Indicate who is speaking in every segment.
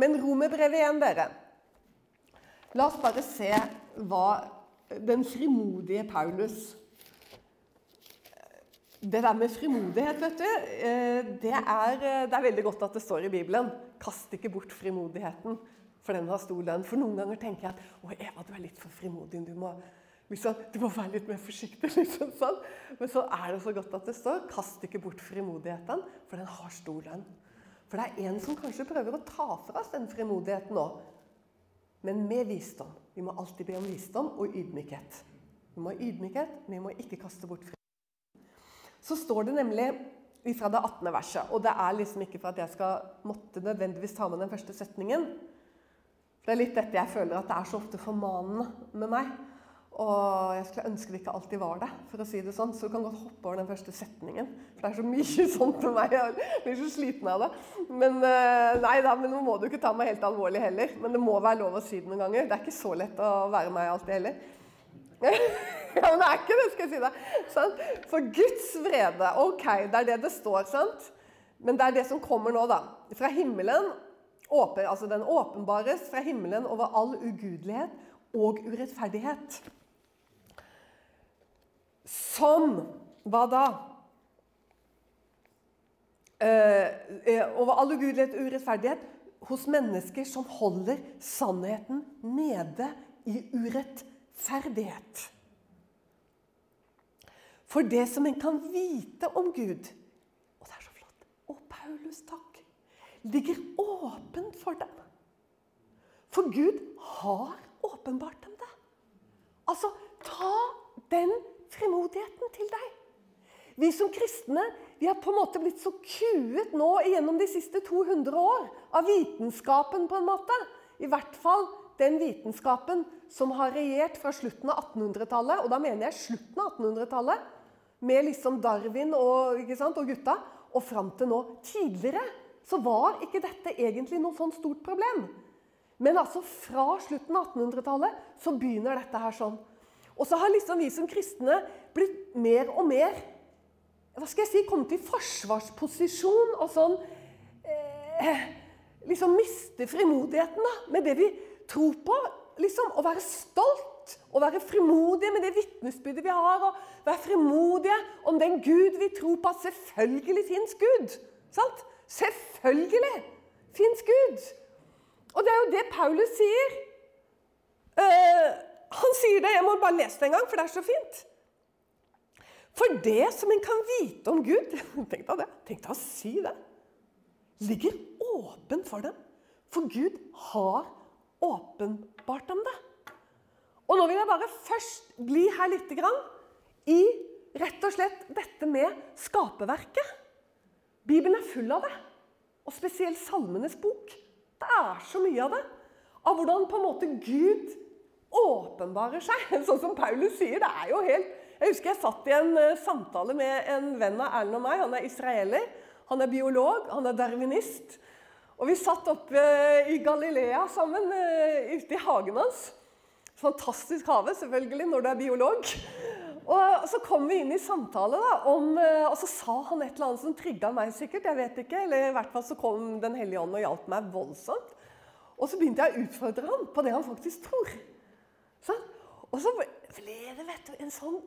Speaker 1: Men romerbrevet igjen, dere. La oss bare se hva den frimodige Paulus Det der med frimodighet, vet du, eh, det er, det er veldig godt at det står i Bibelen. Kast ikke bort frimodigheten, for den har stor lønn. For noen ganger tenker jeg at å, Eva, du er litt for frimodig. Du må, liksom, du må være litt mer forsiktig. Liksom, sånn. Men så er det så godt at det står kast ikke bort frimodigheten, for den har stor lønn. For det er en som kanskje prøver å ta fra oss den frimodigheten nå. Men med visdom. Vi må alltid be om visdom og ydmykhet. Vi må ha ydmykhet, men vi må ikke kaste bort frimodigheten. Så står det nemlig fra det 18. verset, og det er liksom ikke for at jeg skal måtte nødvendigvis ta med den første setningen. For Det er litt dette jeg føler at det er så ofte formanende med meg. Og jeg skulle ønske det ikke alltid var det, for å si det sånn. Så du kan godt hoppe over den første setningen. For det er så mye sånt til meg. Jeg blir så sliten av det. Men eh, nei da, men nå må du ikke ta meg helt alvorlig heller. Men det må være lov å si det noen ganger. Det er ikke så lett å være meg alltid heller. ja, men det er ikke det, skal jeg si deg. Sant? For Guds vrede, ok, det er det det står, sant? Men det er det som kommer nå, da. Fra himmelen, åpen, altså den åpenbares fra himmelen over all ugudelighet og urettferdighet. Som Hva da? Eh, over all ugudelighet og urettferdighet hos mennesker som holder sannheten nede i urettferdighet. For det som en kan vite om Gud Og det er så flott. Å, Paulus, takk. Ligger åpent for dem. For Gud har åpenbart dem det. Altså, ta den frimodigheten til deg. Vi som kristne vi har på en måte blitt så kuet nå gjennom de siste 200 år av vitenskapen. på en måte. I hvert fall den vitenskapen som har regjert fra slutten av 1800-tallet. Og da mener jeg slutten av 1800-tallet, med liksom Darwin og, sant, og gutta. Og fram til nå. Tidligere så var ikke dette egentlig noe sånn stort problem. Men altså fra slutten av 1800-tallet så begynner dette her sånn. Og så har liksom vi som kristne blitt mer og mer hva skal jeg si, kommet i forsvarsposisjon og sånn eh, Liksom miste frimodigheten da, med det vi tror på. liksom Å være stolt og være frimodige med det vitnesbyrdet vi har. Og være frimodige om den Gud vi tror på. Selvfølgelig fins Gud. Sant? Selvfølgelig fins Gud. Og det er jo det Paulus sier. Uh, han sier det. Jeg må bare lese det en gang, for det er så fint. For det som en kan vite om Gud Tenk deg det. Tenk deg å si det. Ligger åpen for dem. For Gud har åpenbart om det. Og nå vil jeg bare først bli her litt grann i rett og slett dette med skaperverket. Bibelen er full av det. Og spesielt Salmenes bok. Det er så mye av det. Av hvordan på en måte Gud åpenbarer seg. Sånn som Paulus sier. Det er jo helt Jeg husker jeg satt i en uh, samtale med en venn av Erlend og meg. Han er israeler. Han er biolog. Han er darwinist. Og vi satt oppe uh, i Galilea sammen uh, ute i hagen hans. Fantastisk hage, selvfølgelig, når du er biolog. Og så kom vi inn i samtale, da, om, og så sa han et eller annet som trigga meg sikkert. jeg vet ikke, eller i hvert fall så kom Den hellige ånd og hjalp meg voldsomt. Og så begynte jeg å utfordre ham på det han faktisk tror. Sånn? Og så ble det vet du, en sånn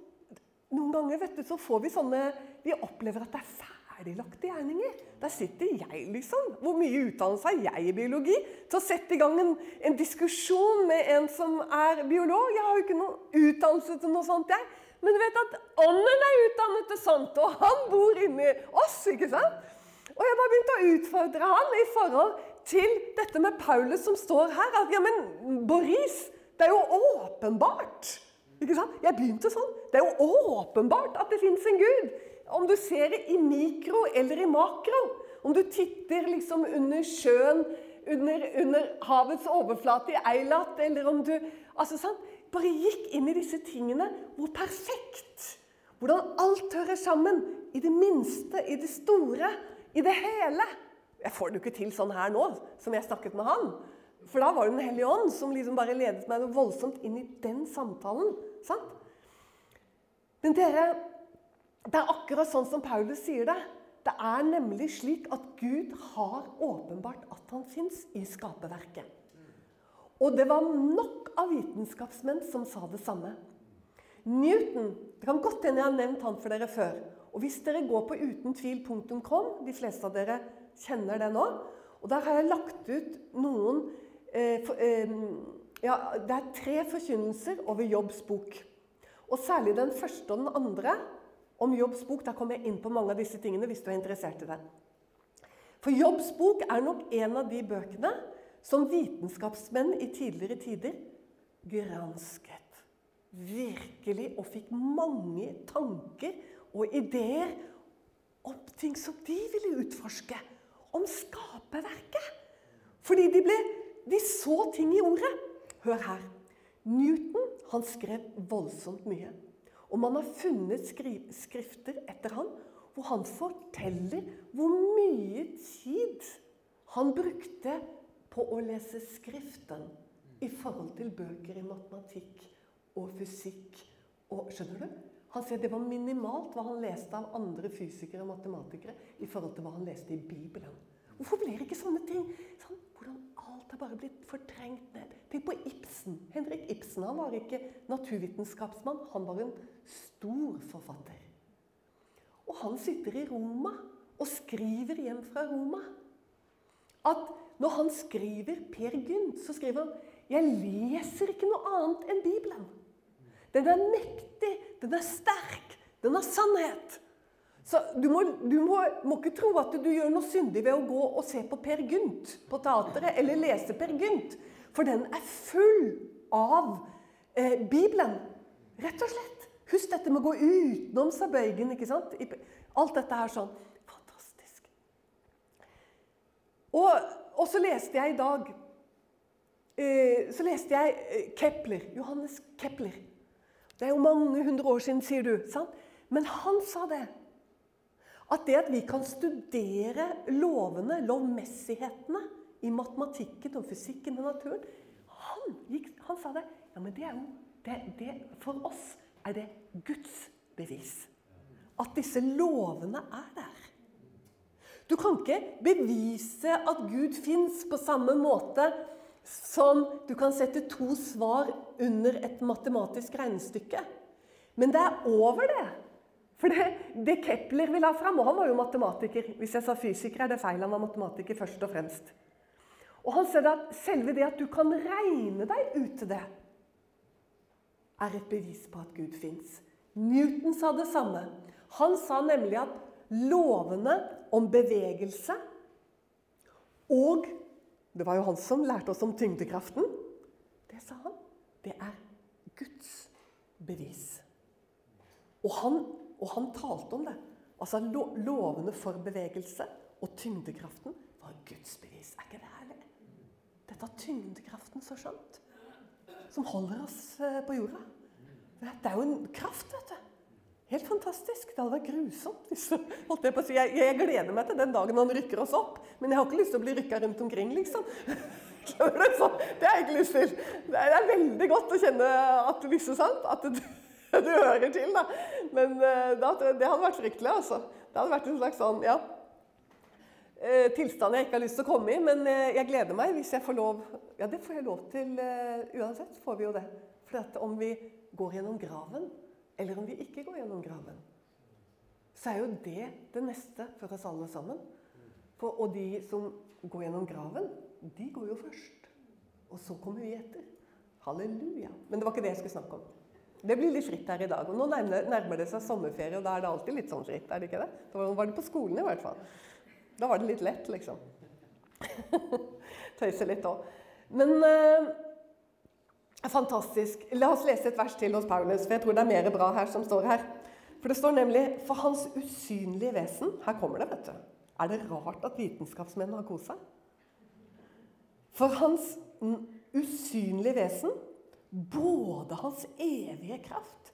Speaker 1: Noen ganger vet du, så får vi sånne Vi opplever at det er ferdiglagte gjerninger. Der sitter jeg, liksom. Hvor mye utdannelse har jeg i biologi? Til å sette i gang en, en, diskusjon med en som er biolog. Jeg har jo ikke noen utdannelse til noe sånt, jeg. Men du vet at ånden er utdannet til sånt, og han bor inni oss. ikke sant? Og jeg bare begynte å utfordre han i forhold til dette med Paulus som står her. At ja, men Boris, det er jo åpenbart. Ikke sant? Jeg begynte sånn. Det er jo åpenbart at det fins en gud. Om du ser det i mikro eller i makro. Om du titter liksom under sjøen, under, under havets overflate i Eilat, eller om du altså sånn, Bare gikk inn i disse tingene. Hvor perfekt! Hvordan alt hører sammen. I det minste, i det store, i det hele. Jeg får det jo ikke til sånn her nå, som jeg snakket med han. For da var det Den hellige ånd som liksom bare ledet meg noe voldsomt inn i den samtalen. sant? Men dere, det er akkurat sånn som Paulus sier det. Det er nemlig slik at Gud har åpenbart at han fins i skaperverket. Og det var nok av vitenskapsmenn som sa det samme. Newton Det kan godt hende jeg har nevnt han for dere før. Og hvis dere går på utentvil.com, de fleste av dere kjenner det nå, og der har jeg lagt ut noen ja, Det er tre forkynnelser over Jobbs bok. Og særlig den første og den andre om Jobbs bok. Der kommer jeg inn på mange av disse tingene hvis du er interessert i det. For Jobbs bok er nok en av de bøkene som vitenskapsmenn i tidligere tider gransket. Virkelig. Og fikk mange tanker og ideer om ting som de ville utforske. Om skaperverket. Fordi de, ble, de så ting i ordet. Hør her. Newton han skrev voldsomt mye. Og man har funnet skrifter etter han hvor han forteller hvor mye tid han brukte på å lese Skriften i forhold til bøker i matematikk og fysikk. Og, skjønner du? Han sier det var minimalt hva han leste av andre fysikere og matematikere i forhold til hva han leste i Bibelen. Hvorfor blir ikke sånne ting sånn, Hvordan alt har bare blitt fortrengt ned. Tenk på Ibsen. Henrik Ibsen han var ikke naturvitenskapsmann. Han var en stor forfatter. Og han sitter i Roma og skriver hjem fra Roma at når han skriver Per Gynt, så skriver han jeg leser ikke noe annet enn Bibelen. Den er mektig, den er sterk, den har sannhet. Så du, må, du må, må, ikke tro at du gjør noe syndig ved å gå og se på Per Gynt på teateret, eller lese Per Gynt. For den er full av eh, Bibelen. Rett og slett. Husk dette med å gå utenom sabøygen. ikke sant? Alt dette er sånn. Fantastisk. Og, og så leste jeg i dag eh, Så leste jeg eh, Kepler. Johannes Kepler. Det er jo mange hundre år siden, sier du. sant? Men han sa det. At det at vi kan studere lovene, lovmessighetene, i matematikken og fysikken og naturen Han, gikk, han sa det. Ja, men det er jo det, det, For oss er det Guds bevis. At disse lovene er der. Du kan ikke bevise at Gud fins på samme måte som du kan sette to svar under et matematisk regnestykke. Men det er over det. For det, det Kepler vil ha fram Og han var jo matematiker. Hvis jeg sa fysiker, er det feil. Han var matematiker først og fremst. Og han ser at selve det at du kan regne deg ut til det, er et bevis på at Gud fins. Newton sa det samme. Han sa nemlig at lovene om bevegelse og Det var jo han som lærte oss om tyngdekraften. Det sa han. Det er Guds bevis. Og han, og han talte om det. Altså Lovene for bevegelse og tyngdekraften var Guds bevis. Er ikke det herlig? Dette har tyngdekraften så skjønt. Som holder oss eh, på jorda. Det er jo en kraft, vet du. Helt fantastisk. Det hadde vært grusomt. Hvis, holdt jeg, på å si. Jeg, jeg, gleder meg til den dagen han rykker oss opp, men jeg har ikke lyst til å bli rykka rundt omkring, liksom. Det har jeg ikke lyst til. Det er, er veldig godt å kjenne at, liksom, sant? at du, du, hører til. Da. Men uh, da, det hadde vært fryktelig, altså. Det hadde vært en slags sånn, ja uh, Tilstand jeg ikke har lyst til å komme i, men uh, jeg gleder meg hvis jeg får lov Ja, det får jeg lov til uansett. får vi jo det. For om vi går gjennom graven eller om vi ikke går gjennom graven, så er jo det det neste for oss alle sammen. For, og de som går gjennom graven, de går jo først. Og så kommer vi etter. Halleluja. Men det var ikke det jeg skulle snakke om. Det blir litt fritt her i dag. Og nå nærmer, det seg sommerferie, og da er det alltid litt sånn fritt. er det ikke det? Da var det på skolen i hvert fall. Da var det litt lett, liksom. Tøyse litt òg. Men eh, Fantastisk. La oss lese et vers til hos Paulus, for jeg tror det er mer bra her som står her. For det står nemlig For hans usynlige vesen Her kommer det, vet du. Er det rart at vitenskapsmenn har kost? For hans usynlige vesen, både hans evige kraft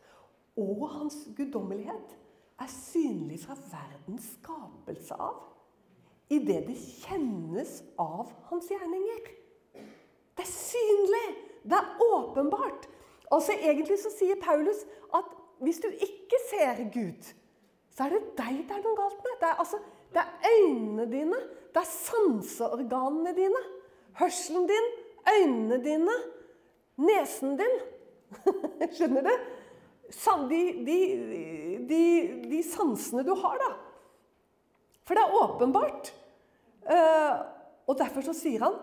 Speaker 1: og hans guddommelighet, er synlig fra verdens skapelse av. I det det kjennes av hans gjerninger. Det er synlig! Det er åpenbart. Altså Egentlig så sier Paulus at hvis du ikke ser Gud, så er det deg det er noe galt med. Det er, altså, Det er øynene dine. Det er sanseorganene dine. Hørselen din, øynene dine, nesen din. Skjønner du? De, de, de, de, sansene du har, da. For det er åpenbart. Eh, og derfor så sier han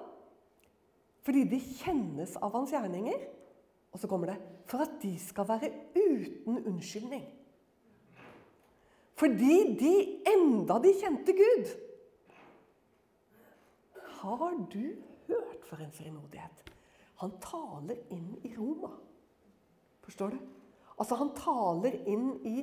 Speaker 1: fordi de kjennes av hans gjerninger. Og så kommer det for at de skal være uten unnskyldning. Fordi de enda de kjente Gud. Har du hørt for en frimodighet? Han taler inn i Roma. Forstår du? Altså, han taler inn i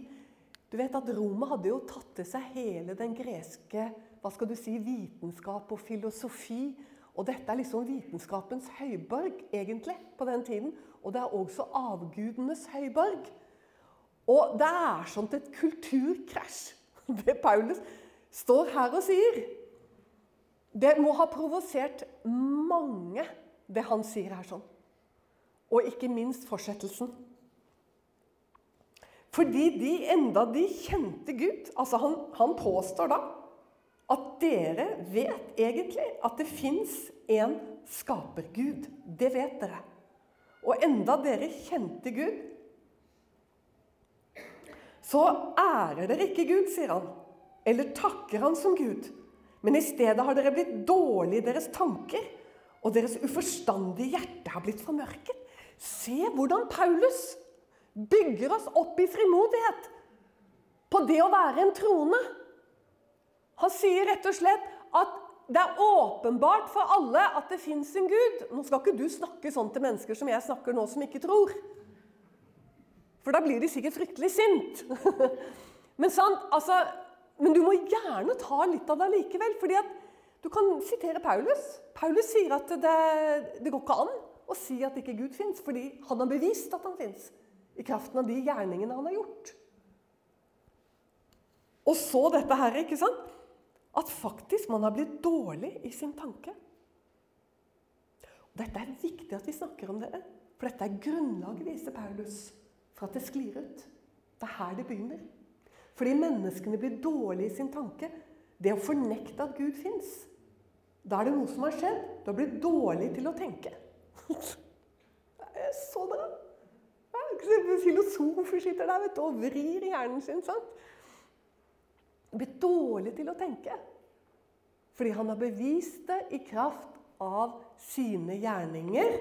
Speaker 1: Du vet at Roma hadde jo tatt til seg hele den greske hva skal du si, vitenskap og filosofi. Og dette er liksom vitenskapens høyborg, egentlig, på den tiden. Og det er også avgudenes høyborg. Og det er sånt et kulturkrasj, det Paulus står her og sier. Det må ha provosert mange, det han sier her sånn. Og ikke minst fortsettelsen. Fordi de enda de kjente Gud altså han, han påstår da at dere vet egentlig at det fins en skapergud. Det vet dere. Og enda dere kjente Gud, så ærer dere ikke Gud, sier han. Eller takker han som Gud. Men i stedet har dere blitt dårlige i deres tanker, og deres uforstandige hjerte har blitt formørket. Se hvordan Paulus bygger oss opp i frimodighet på det å være en troende. Han sier rett og slett at det er åpenbart for alle at det fins en Gud. Nå skal ikke du snakke sånn til mennesker som jeg snakker nå, som ikke tror. For da blir de sikkert fryktelig sint. men, sant, altså, men du må gjerne ta litt av det likevel. fordi at du kan sitere Paulus. Paulus sier at det, det går ikke an å si at ikke Gud fins, fordi han har bevist at han fins i kraften av de gjerningene han har gjort. Og så dette her, ikke sant? At faktisk man har blitt dårlig i sin tanke. Dette er viktig at vi snakker om dere. For dette er grunnlaget, viser Paulus, for at det sklir ut. Det er her det begynner. Fordi menneskene blir dårlige i sin tanke. Det å fornekte at Gud fins. Da er det noe som har skjedd. Du har blitt dårlig til å tenke. Det så bra. Filosofer sitter der vet du, og vrir hjernen sin. sant? Blitt dårlig til å tenke. Fordi han har bevist det i kraft av sine gjerninger.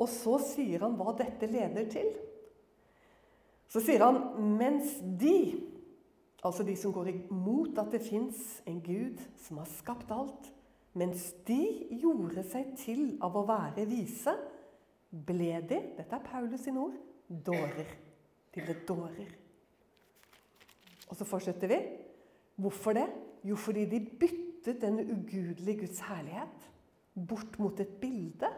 Speaker 1: Og så sier han hva dette leder til. Så sier han mens de, altså de som går imot at det fins en Gud som har skapt alt, mens de gjorde seg til av å være vise, ble de Dette er Paulus sine ord dårer. De ble dårer. Og så fortsetter vi. Hvorfor det? Jo, fordi de byttet den ugudelige Guds herlighet bort mot et bilde.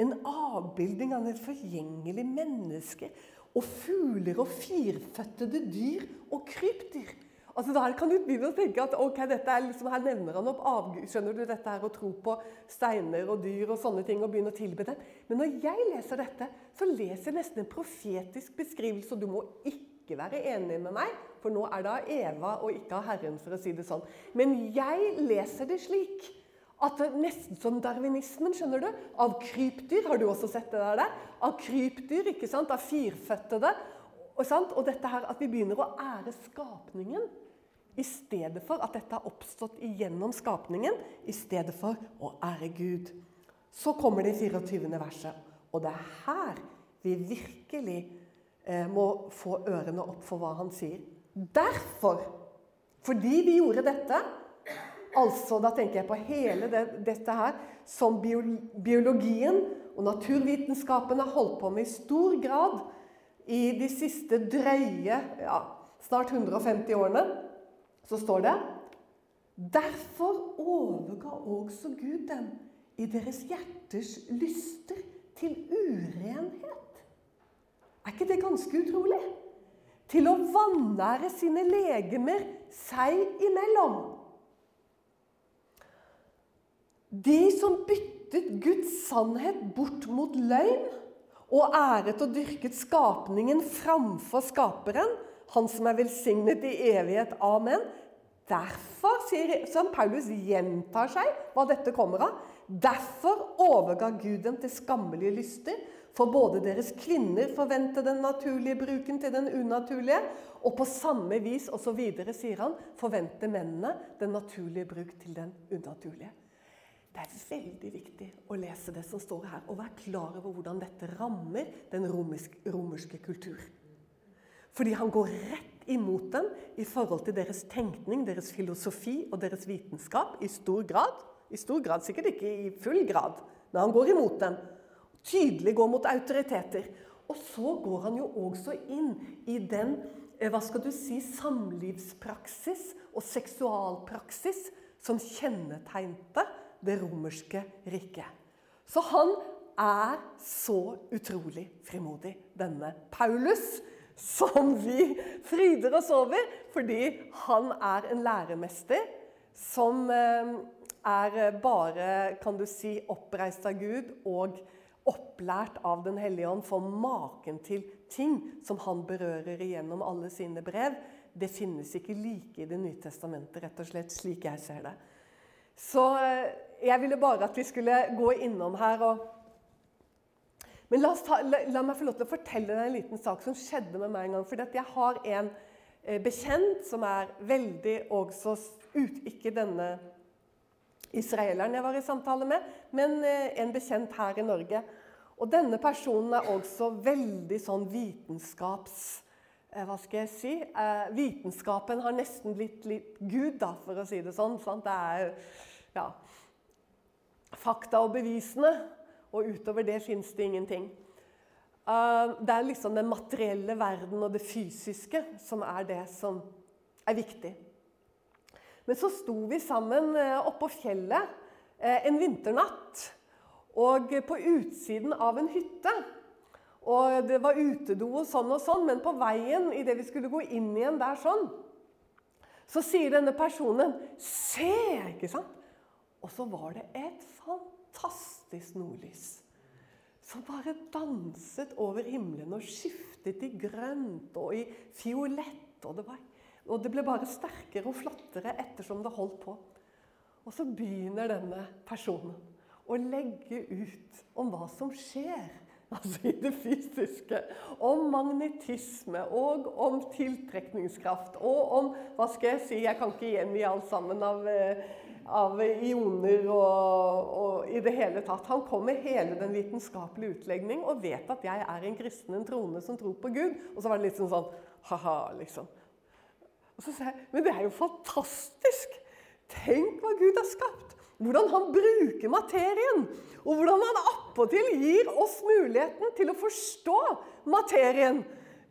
Speaker 1: En avbilding av et forgjengelig menneske og fugler og firføttede dyr og krypdyr. Altså Der kan du begynne å tenke at ok, dette er liksom, her nevner han opp skjønner du, dette her å tro på steiner og dyr og sånne ting og begynne å tilbe dem. Men når jeg leser dette, så leser jeg nesten en profetisk beskrivelse. Og du må ikke være enig med meg, for nå er det av Eva og ikke av Herren, for å si det sånn. Men jeg leser det slik at det Nesten som darwinismen, skjønner du. Av krypdyr. Har du også sett det der? Av krypdyr, ikke sant? Av firføttede. Og, og dette her at vi begynner å ære skapningen i stedet for at dette har oppstått igjennom skapningen, i stedet for å ære Gud. Så kommer det 24. verset, og det er her vi virkelig eh, må få ørene opp for hva han sier. Derfor, fordi vi gjorde dette Altså, Da tenker jeg på hele det, dette her som biologien og naturvitenskapen har holdt på med i stor grad i de siste drøye ja, snart 150 årene så står det Derfor overga også Gud dem i deres hjerters lyster til urenhet. Er ikke det ganske utrolig? Til å vanære sine legemer seg imellom. De som byttet Guds sannhet bort mot løgn, og æret og dyrket skapningen framfor skaperen, han som er velsignet i evighet. Amen. Derfor, sier, som Paulus gjentar seg hva dette kommer av, derfor overga Gud dem til skammelige lyster. For både deres kvinner forventer den naturlige bruken til den unaturlige. Og på samme vis, videre, sier han, forventer mennene den naturlige bruk til den unaturlige. Det er veldig viktig å lese det som står her, og være klar over hvordan dette rammer den romerske kultur. Fordi han går rett imot dem i forhold til deres tenkning, deres filosofi og deres vitenskap i stor grad. I stor grad, sikkert ikke i full grad, men han går imot dem. Tydelig går mot autoriteter. Og så går han jo også inn i den eh, hva skal du si, samlivspraksis og seksualpraksis som kjennetegnte det romerske riket. Så han er så utrolig frimodig, denne Paulus, som vi fryder oss over fordi han er en læremester som eh, er bare, kan du si, oppreist av Gud og opplært av Den hellige ånd for maken til ting som han berører igjennom alle sine brev. Det finnes ikke like i Det nye testamentet, rett og slett, slik jeg ser det. Så eh, jeg ville bare at vi skulle gå innom her og Men la, ta, la, la, meg få lov til å fortelle deg en liten sak som skjedde med meg en gang. For jeg har en eh, bekjent som er veldig også ut, Ikke denne israeleren jeg var i samtale med, men eh, en bekjent her i Norge. Og denne personen er også veldig sånn vitenskaps... Eh, hva skal jeg si? Eh, vitenskapen har nesten blitt litt Gud, da, for å si det sånn. Sant? Det er ja, fakta og bevisene, og utover det fins det ingenting. Uh, det er liksom den materielle verden og det fysiske som er det som er viktig. Men så sto vi sammen uh, oppå fjellet uh, en vinternatt. Og på utsiden av en hytte. Og det var utedo og sånn og sånn, men på veien idet vi skulle gå inn igjen der sånn, så sier denne personen 'Se!' ikke sant? Og så var det et fantastisk nordlys som bare danset over himmelen og skiftet i grønt og i fiolett. Og det, var, og det ble bare sterkere og flottere ettersom det holdt på. Og så begynner denne personen å legge ut om hva som skjer altså i det fysiske. Om magnetisme og om tiltrekningskraft og om Hva skal jeg si? Jeg kan ikke gjengi alt sammen av eh, av ioner og, og, i det hele tatt. Han kom med hele den vitenskapelige utlegning og vet at jeg er en kristen, en troende som tror på Gud. Og så var det litt sånn sånn ha-ha, liksom. Og så sa jeg men det er jo fantastisk! Tenk hva Gud har skapt! Hvordan han bruker materien. Og hvordan han appåtil gir oss muligheten til å forstå materien.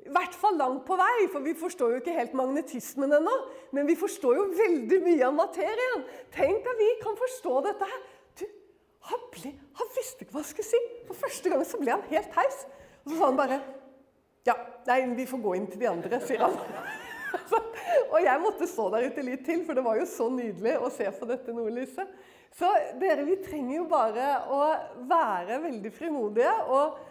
Speaker 1: I hvert fall langt på vei, for vi forstår jo ikke helt magnetismen ennå. Men vi forstår jo veldig mye av materien. Tenk at vi kan forstå dette her. Du, han, ble, han visste ikke hva han skulle si. For første gang så ble han helt heis. Og så sa han bare Ja, nei, vi får gå inn til de andre, sier han. og jeg måtte stå der ute litt til, for det var jo så nydelig å se på dette nordlyset. Så dere, vi trenger jo bare å være veldig frimodige. og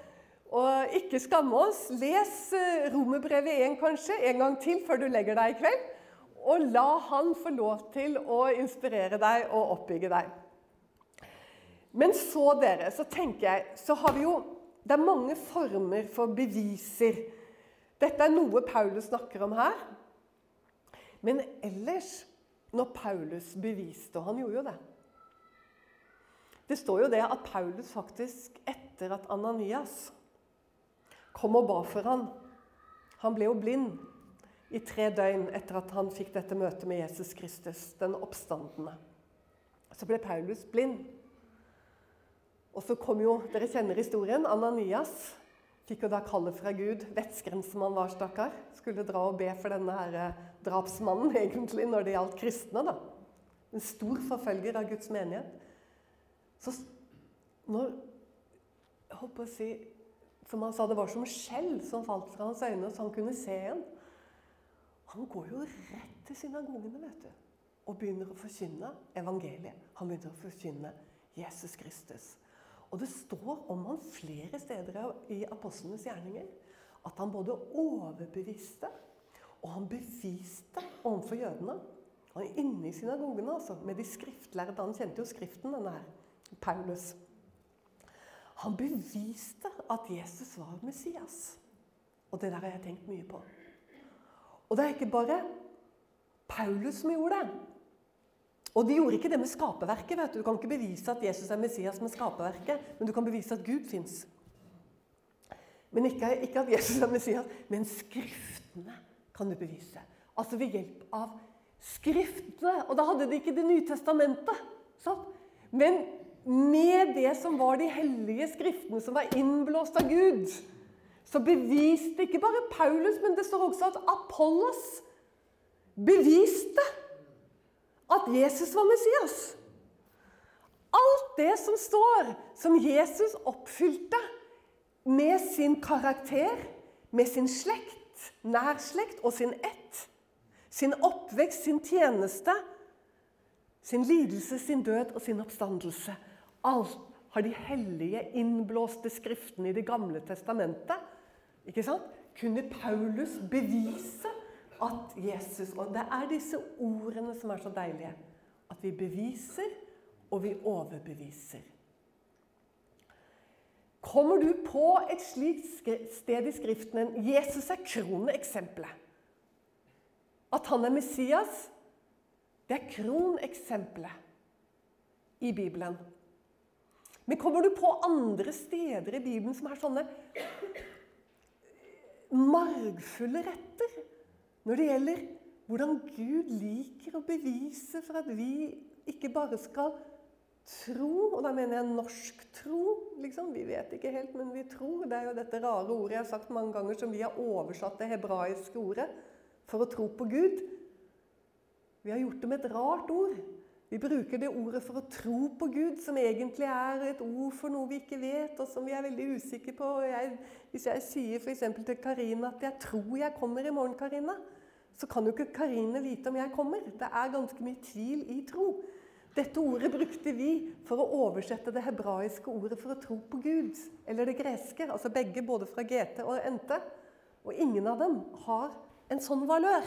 Speaker 1: og ikke skamme oss. Les eh, Romerbrevet 1 kanskje, en gang til før du legger deg i kveld. Og la han få lov til å inspirere deg og oppbygge deg. Men så, dere, så tenker jeg Så har vi jo Det er mange former for beviser. Dette er noe Paulus snakker om her. Men ellers, når Paulus beviste Og han gjorde jo det. Det står jo det at Paulus faktisk, etter at Ananias kom og ba for han. Han ble jo blind i tre døgn etter at han fikk dette møtet med Jesus Kristus, den oppstandende. Så ble Paulus blind. Og så kom jo, Dere kjenner historien. Ananias fikk jo da kallet fra Gud. Vetskeren som han var, stakkar. Skulle dra og be for denne her eh, drapsmannen, egentlig, når det gjaldt kristne. da. En stor forfølger av Guds menighet. Så når jeg håper å si, som han sa, det var som skjell som falt fra hans øyne, så han kunne se igjen. Han går jo rett til synagogene vet du, og begynner å forkynne evangeliet. Han begynner å forkynne Jesus Kristus. Og det står om han flere steder i apostlenes gjerninger at han både overbeviste og han beviste overfor jødene Han er inne i synagogene altså, med de skriftlærde. Han kjente jo Skriften, denne her. Paulus. Han beviste at Jesus var Messias. Og det der har jeg tenkt mye på. Og det er ikke bare Paulus som gjorde det. Og de gjorde ikke det med skaperverket. vet Du Du kan ikke bevise at Jesus er Messias med skaperverket, men du kan bevise at Gud fins. Men ikke, ikke, at Jesus er Messias, men Skriftene kan du bevise. Altså ved hjelp av Skriftene. Og da hadde de ikke Det nye testamentet. Sant? Men med det som var de hellige skriftene, som var innblåst av Gud, så beviste ikke bare Paulus, men det står også at Apollos beviste at Jesus var Messias. Alt det som står, som Jesus oppfylte med sin karakter, med sin slekt, nærslekt og sin ett, sin oppvekst, sin tjeneste, sin lidelse, sin død og sin oppstandelse Alt har de hellige, innblåste skriftene i Det gamle testamentet ikke sant? kunne Paulus bevise at Jesus Og det er disse ordene som er så deilige. At vi beviser, og vi overbeviser. Kommer du på et slikt sted i Skriften enn Jesus er kroneksempelet? At han er Messias, det er kroneksempelet i Bibelen. Men kommer du på andre steder i Bibelen som er sånne margfulle retter når det gjelder hvordan Gud liker å bevise for at vi ikke bare skal tro, og da mener jeg norsk tro. liksom, Vi vet ikke helt, men vi tror. Det er jo dette rare ordet jeg har sagt mange ganger, som vi har oversatt det hebraiske ordet for å tro på Gud. Vi har gjort det med et rart ord. Vi bruker det ordet for å tro på Gud, som egentlig er et ord for noe vi ikke vet, og som vi er veldig usikre på. Jeg, hvis jeg sier f.eks. til Karina at 'jeg tror jeg kommer i morgen', Karina, så kan jo ikke Karine vite om jeg kommer. Det er ganske mye tvil i tro. Dette ordet brukte vi for å oversette det hebraiske ordet for å tro på Gud. Eller det greske. Altså begge, både fra GT og NT. Og ingen av dem har en sånn valør.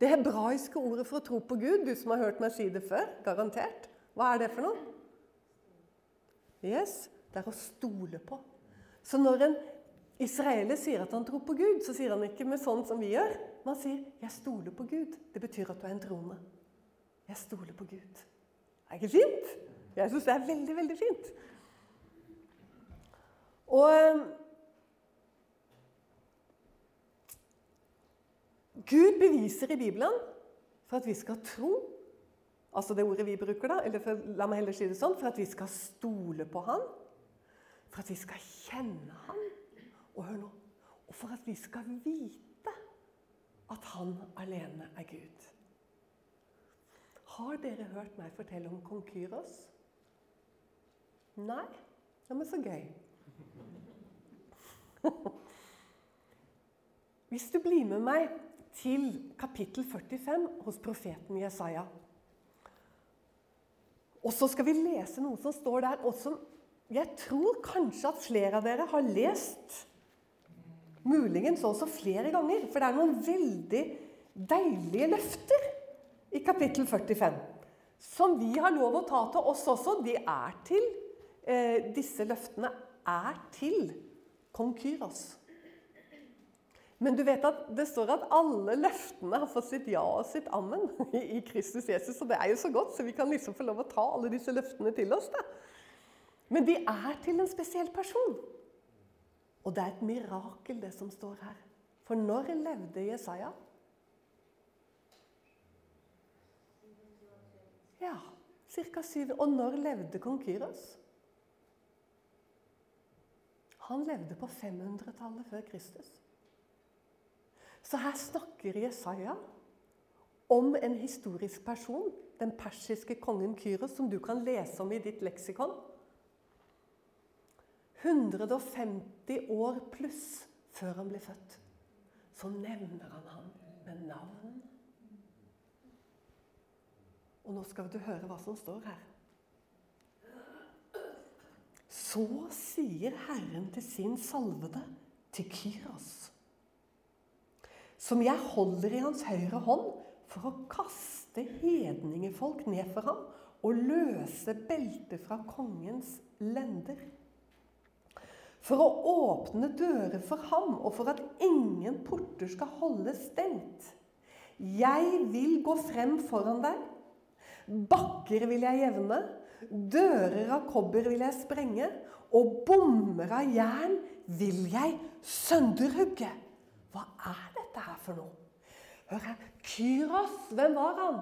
Speaker 1: Det hebraiske ordet for å tro på Gud, du som har hørt meg si det før, garantert. Hva er det for noe? Yes, Det er å stole på. Så når en israeler sier at han tror på Gud, så sier han ikke med sånn som vi gjør. Man sier 'jeg stoler på Gud'. Det betyr at du er en troende. Jeg stoler på Gud. Det er ikke fint? Jeg syns det er veldig, veldig fint. Og Gud beviser i Bibelen for at vi skal tro Altså det ordet vi bruker, da. Eller for, la meg heller si det sånn for at vi skal stole på Han. For at vi skal kjenne Han. Og hør nå Og for at vi skal vite at Han alene er Gud. Har dere hørt meg fortelle om kong Kyros? Nei? Ja, men så gøy. Hvis du blir med meg til kapittel 45 hos profeten Jesaja. Og så skal vi lese noe som står der, og som jeg tror kanskje at flere av dere har lest. Muligens også flere ganger, for det er noen veldig deilige løfter i kapittel 45. Som vi har lov å ta til oss også. De er til, eh, disse løftene er til kong Kyros. Men du vet at det står at alle løftene har fått sitt ja og sitt amen i Kristus Jesus. Og det er jo så godt, så vi kan liksom få lov å ta alle disse løftene til oss. da. Men de er til en spesiell person. Og det er et mirakel, det som står her. For når levde Jesaja? Ja, ca. syv. Og når levde kong Kyros? Han levde på 500-tallet før Kristus. Så her snakker Jesaja om en historisk person, den persiske kongen Kyros, som du kan lese om i ditt leksikon. 150 år pluss før han blir født. Så nevner han ham med navn. Og nå skal du høre hva som står her. Så sier Herren til sin salvede, til Kyros som jeg holder i hans høyre hånd for å kaste hedningefolk ned for ham og løse beltet fra kongens lender. For å åpne dører for ham, og for at ingen porter skal holdes stengt. Jeg vil gå frem foran deg. Bakker vil jeg jevne, dører av kobber vil jeg sprenge, og bommer av jern vil jeg sønderhugge. Hva er dette her for noe? Hør her. Kyros, hvem var han?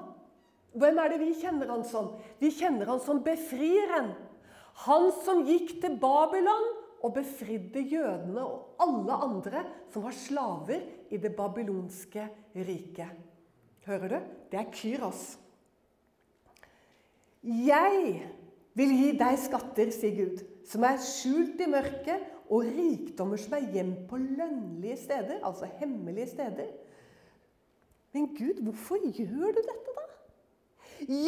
Speaker 1: Hvem er det vi kjenner han som? Vi kjenner han som befrieren. Han som gikk til Babylon og befridde jødene og alle andre som var slaver i det babylonske riket. Hører du? Det er Kyros. Jeg vil gi deg skatter, sier Gud, som er skjult i mørket, og rikdommer som er gjemt på lønnlige steder, altså hemmelige steder. Men Gud, hvorfor gjør du dette, da?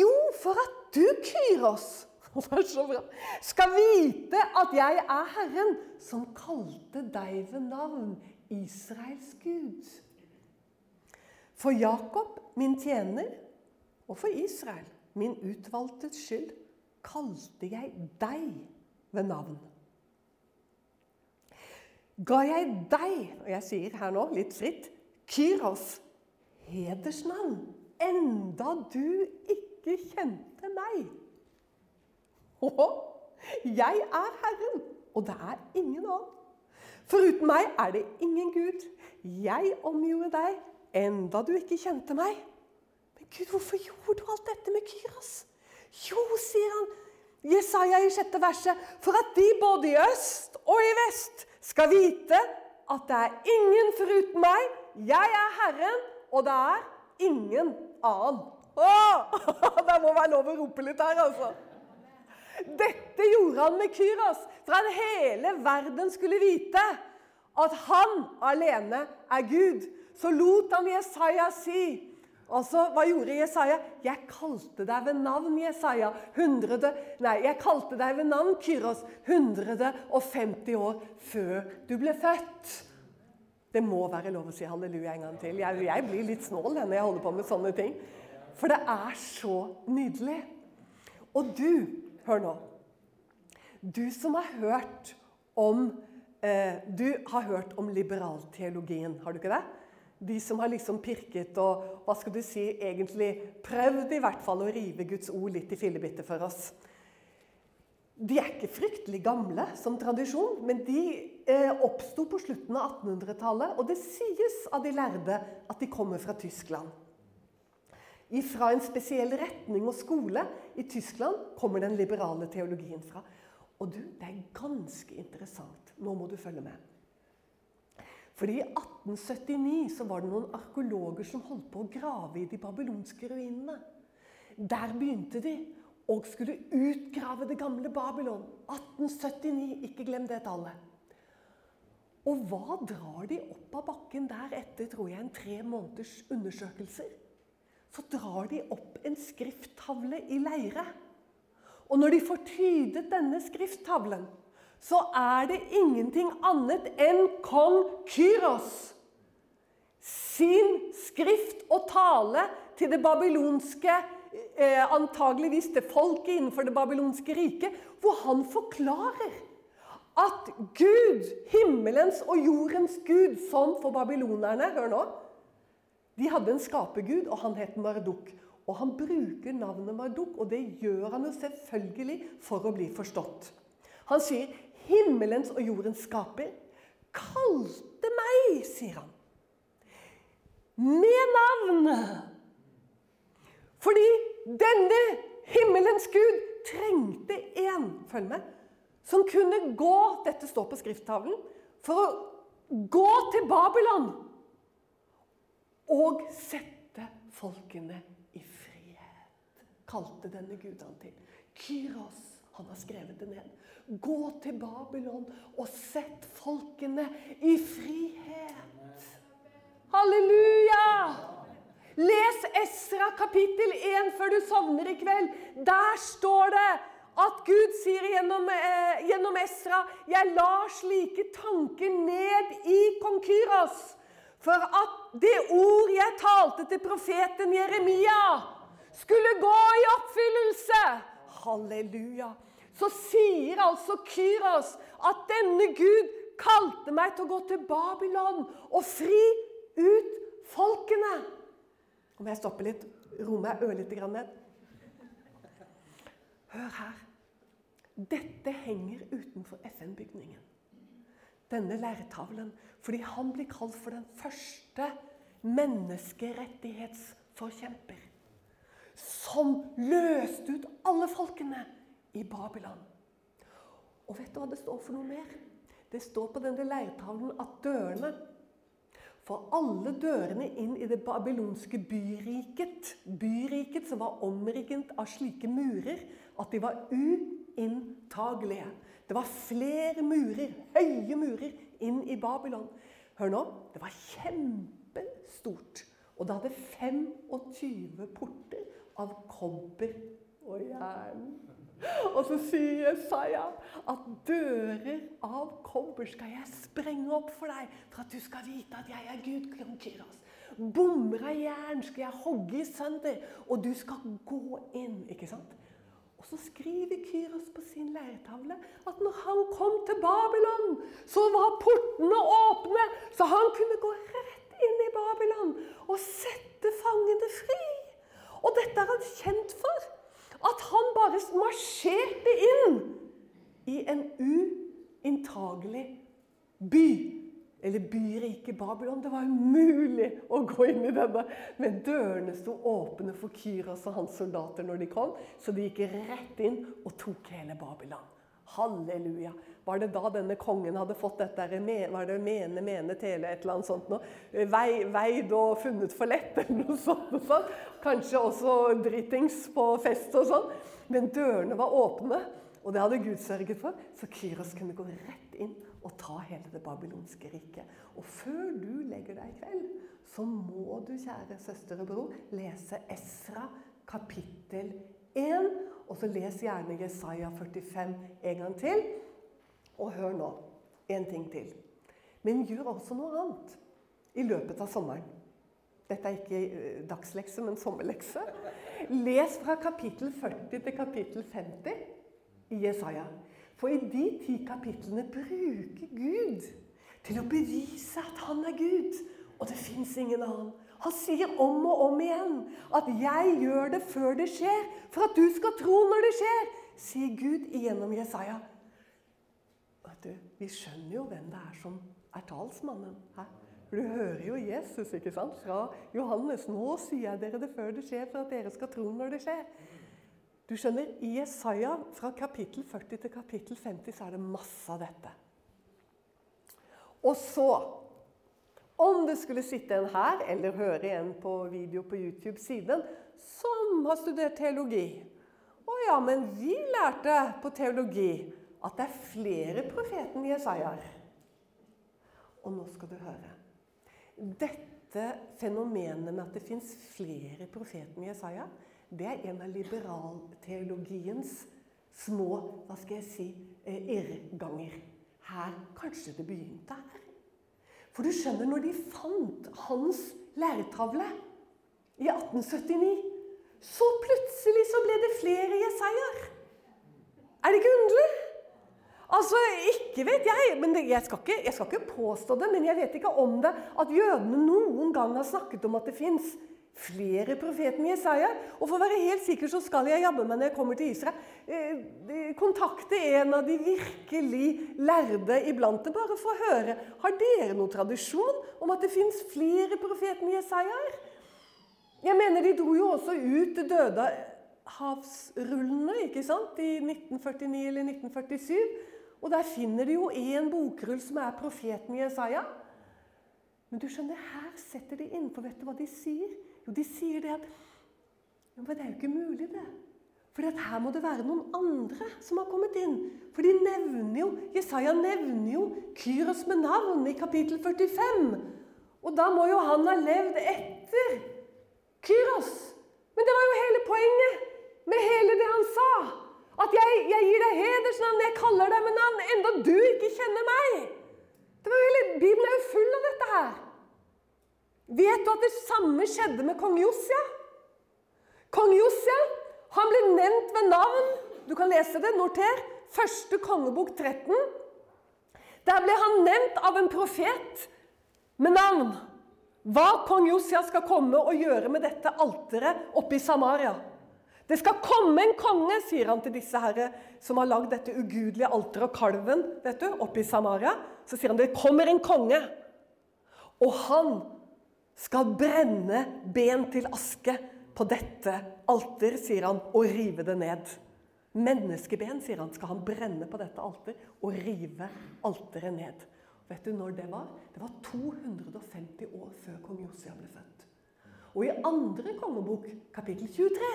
Speaker 1: Jo, for at du, Kyros, skal vite at jeg er Herren, som kalte deg ved navn Israels Gud. For Jakob, min tjener, og for Israel, min utvalgtes skyld, kalte jeg deg ved navn. Ga jeg deg, og jeg sier her nå litt fritt, Kyros, hedersnavn, enda du ikke kjente meg. Å, jeg er Herren, og det er ingen annen. Foruten meg er det ingen Gud. Jeg omgjorde deg, enda du ikke kjente meg. Men Gud, hvorfor gjorde du alt dette med Kyros? Jo, sier han, Jesaja i sjette verset, for at de både i øst og i vest skal vite at det er ingen foruten meg. Jeg er Herren, og det er ingen annen. Åh, det må være lov å rope litt her, altså. Dette gjorde han med Kyros, for at hele verden skulle vite at han alene er Gud. Så lot han Jesaja si Altså, Hva gjorde Jesaja? Jeg kalte deg ved navn, Jesaja. 100, nei, jeg kalte deg ved navn, Kyros, 150 år før du ble født. Det må være lov å si halleluja en gang til. Jeg, jeg blir litt snål når jeg holder på med sånne ting. For det er så nydelig. Og du, hør nå Du som har hørt om eh, Du har hørt om liberalteologien, har du ikke det? De som har liksom pirket og hva skal du si, egentlig prøvd i hvert fall å rive Guds ord litt i fillebitter for oss. De er ikke fryktelig gamle som tradisjon, men de eh, oppsto på slutten av 1800-tallet. Og det sies av de lærde at de kommer fra Tyskland. Fra en spesiell retning og skole i Tyskland kommer den liberale teologien fra. Og du, det er ganske interessant. Nå må du følge med. Fordi I 1879 så var det noen arkeologer som holdt på å grave i de babylonske ruinene. Der begynte de og skulle utgrave det gamle Babylon. 1879, ikke glem det tallet. Og hva drar de opp av bakken der etter tror jeg, en tre måneders undersøkelser? Så drar de opp en skrifttavle i leire. Og når de får tydet denne skrifttavlen, så er det ingenting annet enn kong Kyros sin skrift og tale til det babylonske eh, Antageligvis til folket innenfor det babylonske riket, hvor han forklarer at Gud, himmelens og jordens Gud, sånn for babylonerne Hør nå. De hadde en skapergud, og han het Marduk. Og han bruker navnet Marduk, og det gjør han jo selvfølgelig for å bli forstått. Han sier himmelens og jordens skaper, kalte meg, sier han. Med navn. Fordi denne himmelens Gud trengte en, følg med, som kunne gå Dette står på skrifttavlen. For å gå til Babylon og sette folkene i frihet. Kalte denne Gud han til. Kyros. Han har skrevet det ned. Gå til Babylon og sett folkene i frihet. Halleluja! Les Esra kapittel 1 før du sovner i kveld. Der står det at Gud sier gjennom, eh, gjennom Esra 'Jeg lar slike tanker ned i kong for at det ord jeg talte til profeten Jeremia skulle gå i oppfyllelse. Halleluja. Så sier altså Kyros at denne Gud kalte meg til å gå til Babylon og fri ut folkene. Om jeg stopper litt, roer meg ørlite grann ned. Hør her. Dette henger utenfor FN-bygningen. Denne læretavlen, Fordi han blir kalt for den første menneskerettighetsforkjemper. Som løste ut alle folkene i Babylon. Og vet du hva det står for noe mer? Det står på denne leirtavlen at dørene For alle dørene inn i det babylonske byriket, byriket som var omrigget av slike murer at de var uinntagelige. Det var flere murer, høye murer, inn i Babylon. Hør nå. Det var kjempestort. Og det hadde 25 porter av kobber og jern. Og så sier Jesaja at dører av kobber skal jeg sprenge opp for deg, for at du skal vite at jeg er Gud. kong Kyros. Bommer av jern skal jeg hogge i sønder, og du skal gå inn. ikke sant? Og så skriver Kyros på sin leirtavle at når han kom til Babylon, så var portene åpne, så han kunne gå rett inn i Babylon og sette fangene fri. Og dette er han kjent for at han bare marsjerte inn i en uinntagelig by. Eller byriket Babylon. Det var umulig å gå inn i denne. Men dørene sto åpne for Kyros og hans soldater når de kom, så de gikk rett inn og tok hele Babylon. Halleluja. Var det da denne kongen hadde fått dette Var det mene, mene, tele, et eller annet sånt noe? Vei, veid og funnet for lett, eller noe sånt. Og sånt. Kanskje også dritings på fest og sånn. Men dørene var åpne, og det hadde Gud sørget for. Så Kyros kunne gå rett inn og ta hele det babylonske riket. Og før du legger deg i kveld, så må du, kjære søster og bror, lese Esra kapittel 1. Og så les gjerne Jesaja 45 en gang til. Og hør nå en ting til. Men gjør også noe annet i løpet av sommeren. Dette er ikke eh, dagslekse, men sommerlekse. Les fra kapittel 40 til kapittel 50 i Jesaja. For i de ti kapitlene bruker Gud til å bevise at han er Gud, og det fins ingen annen. Han sier om og om igjen at 'jeg gjør det før det skjer', for at du skal tro når det skjer, sier Gud igjennom Jesaja. Du, vi skjønner jo hvem det er som er talsmannen her. For du hører jo Jesus ikke sant? fra Johannes. 'Nå sier jeg dere det før det skjer, for at dere skal tro når det skjer'. Du skjønner, I Jesaja fra kapittel 40 til kapittel 50 så er det masse av dette. Og så om det skulle sitte en her, eller høre en på video på YouTube-siden, som har studert teologi. Å ja, men vi lærte på teologi at det er flere profeten Jesajaer. Og nå skal du høre. Dette fenomenet med at det fins flere profeten Jesaja, det er en av liberalteologiens små hva skal jeg si, eh, irrganger. Her, Kanskje det begynte her. For du skjønner, når de fant hans læretavle i 1879, så plutselig så ble det flere Jesajaer. Er det ikke underlig? Altså, Ikke vet jeg, men det, jeg, skal ikke, jeg, skal ikke, påstå det, men jeg vet ikke om det at jødene noen gang har snakket om at det fins flere profeten Jesaja. Og for å være helt sikker så skal jeg jabbe meg når jeg kommer til Israel, eh, kontakte en av de virkelig lærde iblant det, bare for å høre Har dere noen tradisjon om at det fins flere profeter enn Jesaja? Jeg mener, de dro jo også ut døde havsrullene, ikke sant? i 1949 eller 1947. Og der finner de jo en bokrull som er profeten Jesaja. Men du skjønner, her setter de inn, for vet du hva de sier? Jo, de sier det at Men det er jo ikke mulig, det. For her må det være noen andre som har kommet inn. For de nevner jo, Jesaja nevner jo Kyros med navn i kapittel 45. Og da må jo han ha levd etter Kyros. Men det var jo hele poenget med hele det han sa. At jeg, jeg gir deg hedersnavn, jeg kaller deg med navn, enda du ikke kjenner meg. Det var hele, Bibelen er jo full av dette her. Vet du at det samme skjedde med kong Josia? Kong Josia han ble nevnt ved navn. Du kan lese det. Noter. Første kongebok 13. Der ble han nevnt av en profet med navn. Hva kong Josia skal komme og gjøre med dette alteret oppe i Samaria. Det skal komme en konge, sier han til disse herre som har lagd dette ugudelige alteret og kalven vet du, oppe i Samaria. Så sier han det kommer en konge, og han skal brenne ben til aske på dette alter, sier han, og rive det ned. Menneskeben, sier han, skal han brenne på dette alter og rive alteret ned. Vet du når det var? Det var 250 år før kong Josia ble født. Og i andre kongebok, kapittel 23,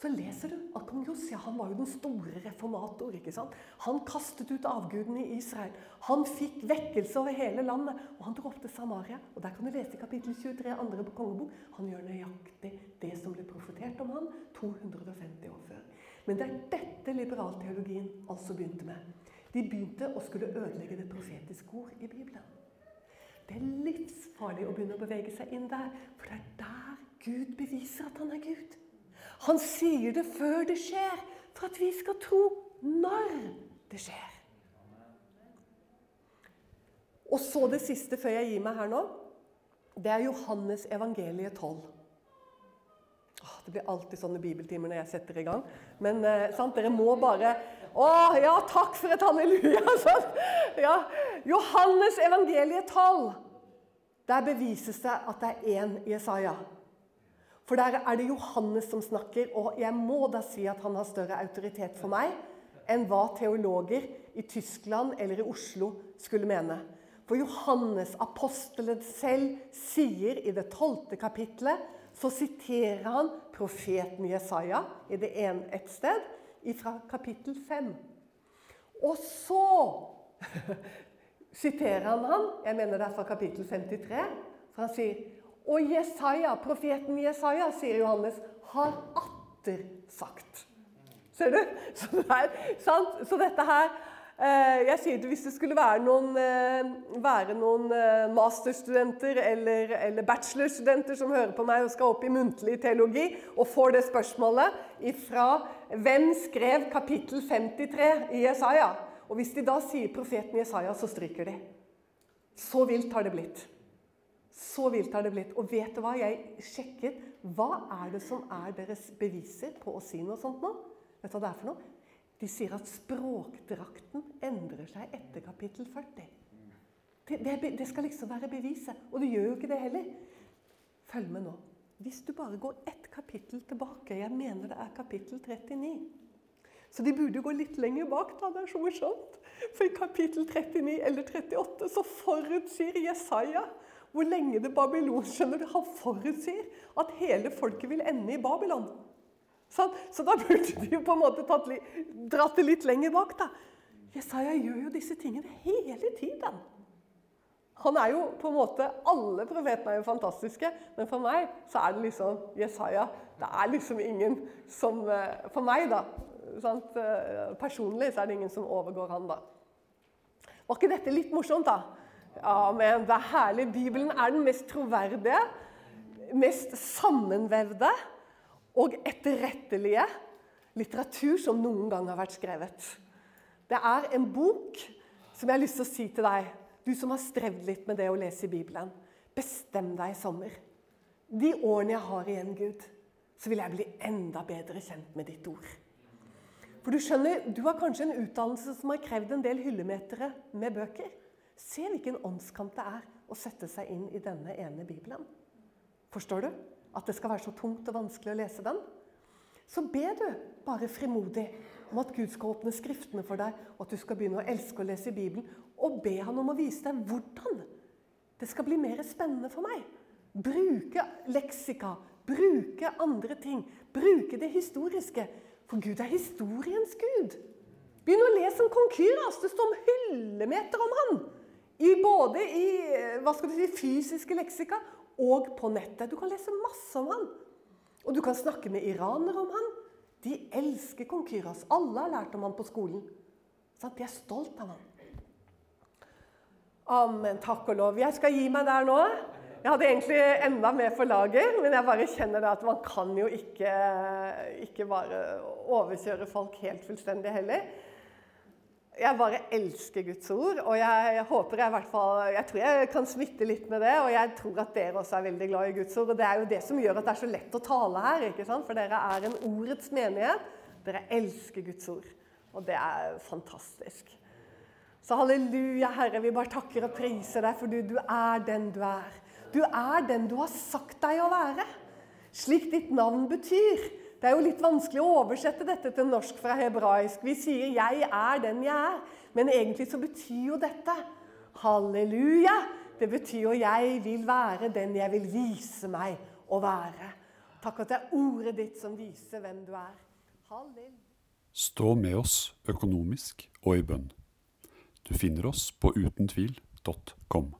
Speaker 1: så leser du at kong Josia han var jo den store reformator. ikke sant? Han kastet ut avgudene i Israel. Han fikk vekkelse over hele landet. Og han dro opp til Samaria. Og der kan du lese kapittel 23, andre på kongebok. Han gjør nøyaktig det som ble profetert om han 250 år før. Men det er dette liberalteologien altså begynte med. De begynte å skulle ødelegge det profetiske ord i Bibelen. Det er livsfarlig å begynne å bevege seg inn der, for det er der Gud beviser at han er Gud. Han sier det før det skjer, for at vi skal tro når det skjer. Og så det siste før jeg gir meg her nå. Det er Johannes evangeliet 12. Det blir alltid sånne bibeltimer når jeg setter i gang. Men eh, sant, dere må bare Å, ja, takk for et halleluja! Sant? Ja. Johannes evangeliet 12. Der bevises det at det er én Jesaja. For der er det Johannes som snakker, og jeg må da si at han har større autoritet for meg enn hva teologer i Tyskland eller i Oslo skulle mene. For Johannes, apostelen selv, sier i det tolvte kapitlet så siterer han profeten Jesaja i det ene et sted fra kapittel fem. Og så siterer han han, jeg mener det er fra kapittel 53, for han sier Og Jesaja, profeten Jesaja, sier Johannes, har atter sagt. Ser du? Så, det er, så dette her Eh, jeg sier det Hvis det skulle være noen, eh, være noen eh, masterstudenter eller, eller, bachelorstudenter som hører på meg og skal opp i muntlig teologi, og får det spørsmålet ifra hvem skrev kapittel 53 i Jesaja? Og Hvis de da sier profeten Jesaja, så stryker de. Så vilt har det blitt. Så vilt har det blitt. Og vet du hva? Jeg sjekket hva er det som er deres beviser på å si noe sånt nå. Vet du hva det er for noe? De sier at språkdrakten endrer seg etter kapittel 40. Det, det, det, skal liksom være beviset. Og det gjør jo ikke det heller. Følg med nå. Hvis du bare går ett kapittel tilbake Jeg mener det er kapittel 39. Så de burde gå litt lenger bak. da, Det er så morsomt. For i kapittel 39 eller 38 så forutsier Jesaja hvor lenge det Babylon skjønner du, Han forutsier at hele folket vil ende i Babylon. Så, Så da burde de jo på en måte tatt, dratt det litt lenger bak. da. Jesaja gjør jo disse tingene hele tiden. Han er jo på en måte, Alle profetene er jo fantastiske, men for meg så er det liksom Jesaja. Det er liksom ingen som eh, For meg, da. Sant? Eh, personlig så er det ingen som overgår han, da. Var ikke dette litt morsomt, da? Ja, men det er herlig. Bibelen er den mest troverdige, mest sammenvevde og etterrettelige litteratur som noen gang har vært skrevet. Det er en bok som jeg har lyst til å si til deg, du som har strevd litt med det å lese i Bibelen. Bestem deg i sommer. De årene jeg har igjen, Gud, så vil jeg bli enda bedre kjent med ditt ord. For Du skjønner, du har kanskje en utdannelse som har krevd en del hyllemetere med bøker. Se hvilken åndskamp det er å sette seg inn i denne ene Bibelen. Forstår du? at det skal være så tungt og vanskelig å lese den, så be du bare frimodig om at Gud skal åpne Skriftene for deg, og at du skal begynne å elske å lese Bibelen. Og be han om å vise deg hvordan det skal bli mer spennende for meg. Bruke leksika, bruke andre ting, bruke det historiske. For Gud er historiens Gud. Begynn å lese om kong. Det står om hyllemeter om han. I både i hva skal du si, fysiske leksika og på nettet. Du kan lese masse om han. Og du kan snakke med iranere om han. De elsker kong Kyras. Alle har lært om han på skolen. Så de er stolt av han. Amen. Takk og lov. Jeg skal gi meg der nå. Jeg hadde egentlig enda mer for lager, men jeg bare kjenner at man kan jo ikke, ikke bare overkjøre folk helt fullstendig heller. Jeg bare elsker Guds ord, og jeg håper jeg i hvert fall Jeg tror jeg kan smitte litt med det, og jeg tror at dere også er veldig glad i Guds ord. Og det er jo det som gjør at det er så lett å tale her, ikke sant? for dere er en ordets menighet. Dere elsker Guds ord, og det er fantastisk. Så halleluja, Herre, vi bare takker og priser deg, for du, du er den du er. Du er den du har sagt deg å være. Slik ditt navn betyr. Det er jo litt vanskelig å oversette dette til norsk fra hebraisk. Vi sier 'jeg er den jeg er', men egentlig så betyr jo dette halleluja. Det betyr jo 'jeg vil være den jeg vil vise meg å være'. Takk at det er ordet ditt som viser hvem du er. Halleluja.
Speaker 2: Stå med oss økonomisk og i bønn. Du finner oss på utentvil.com.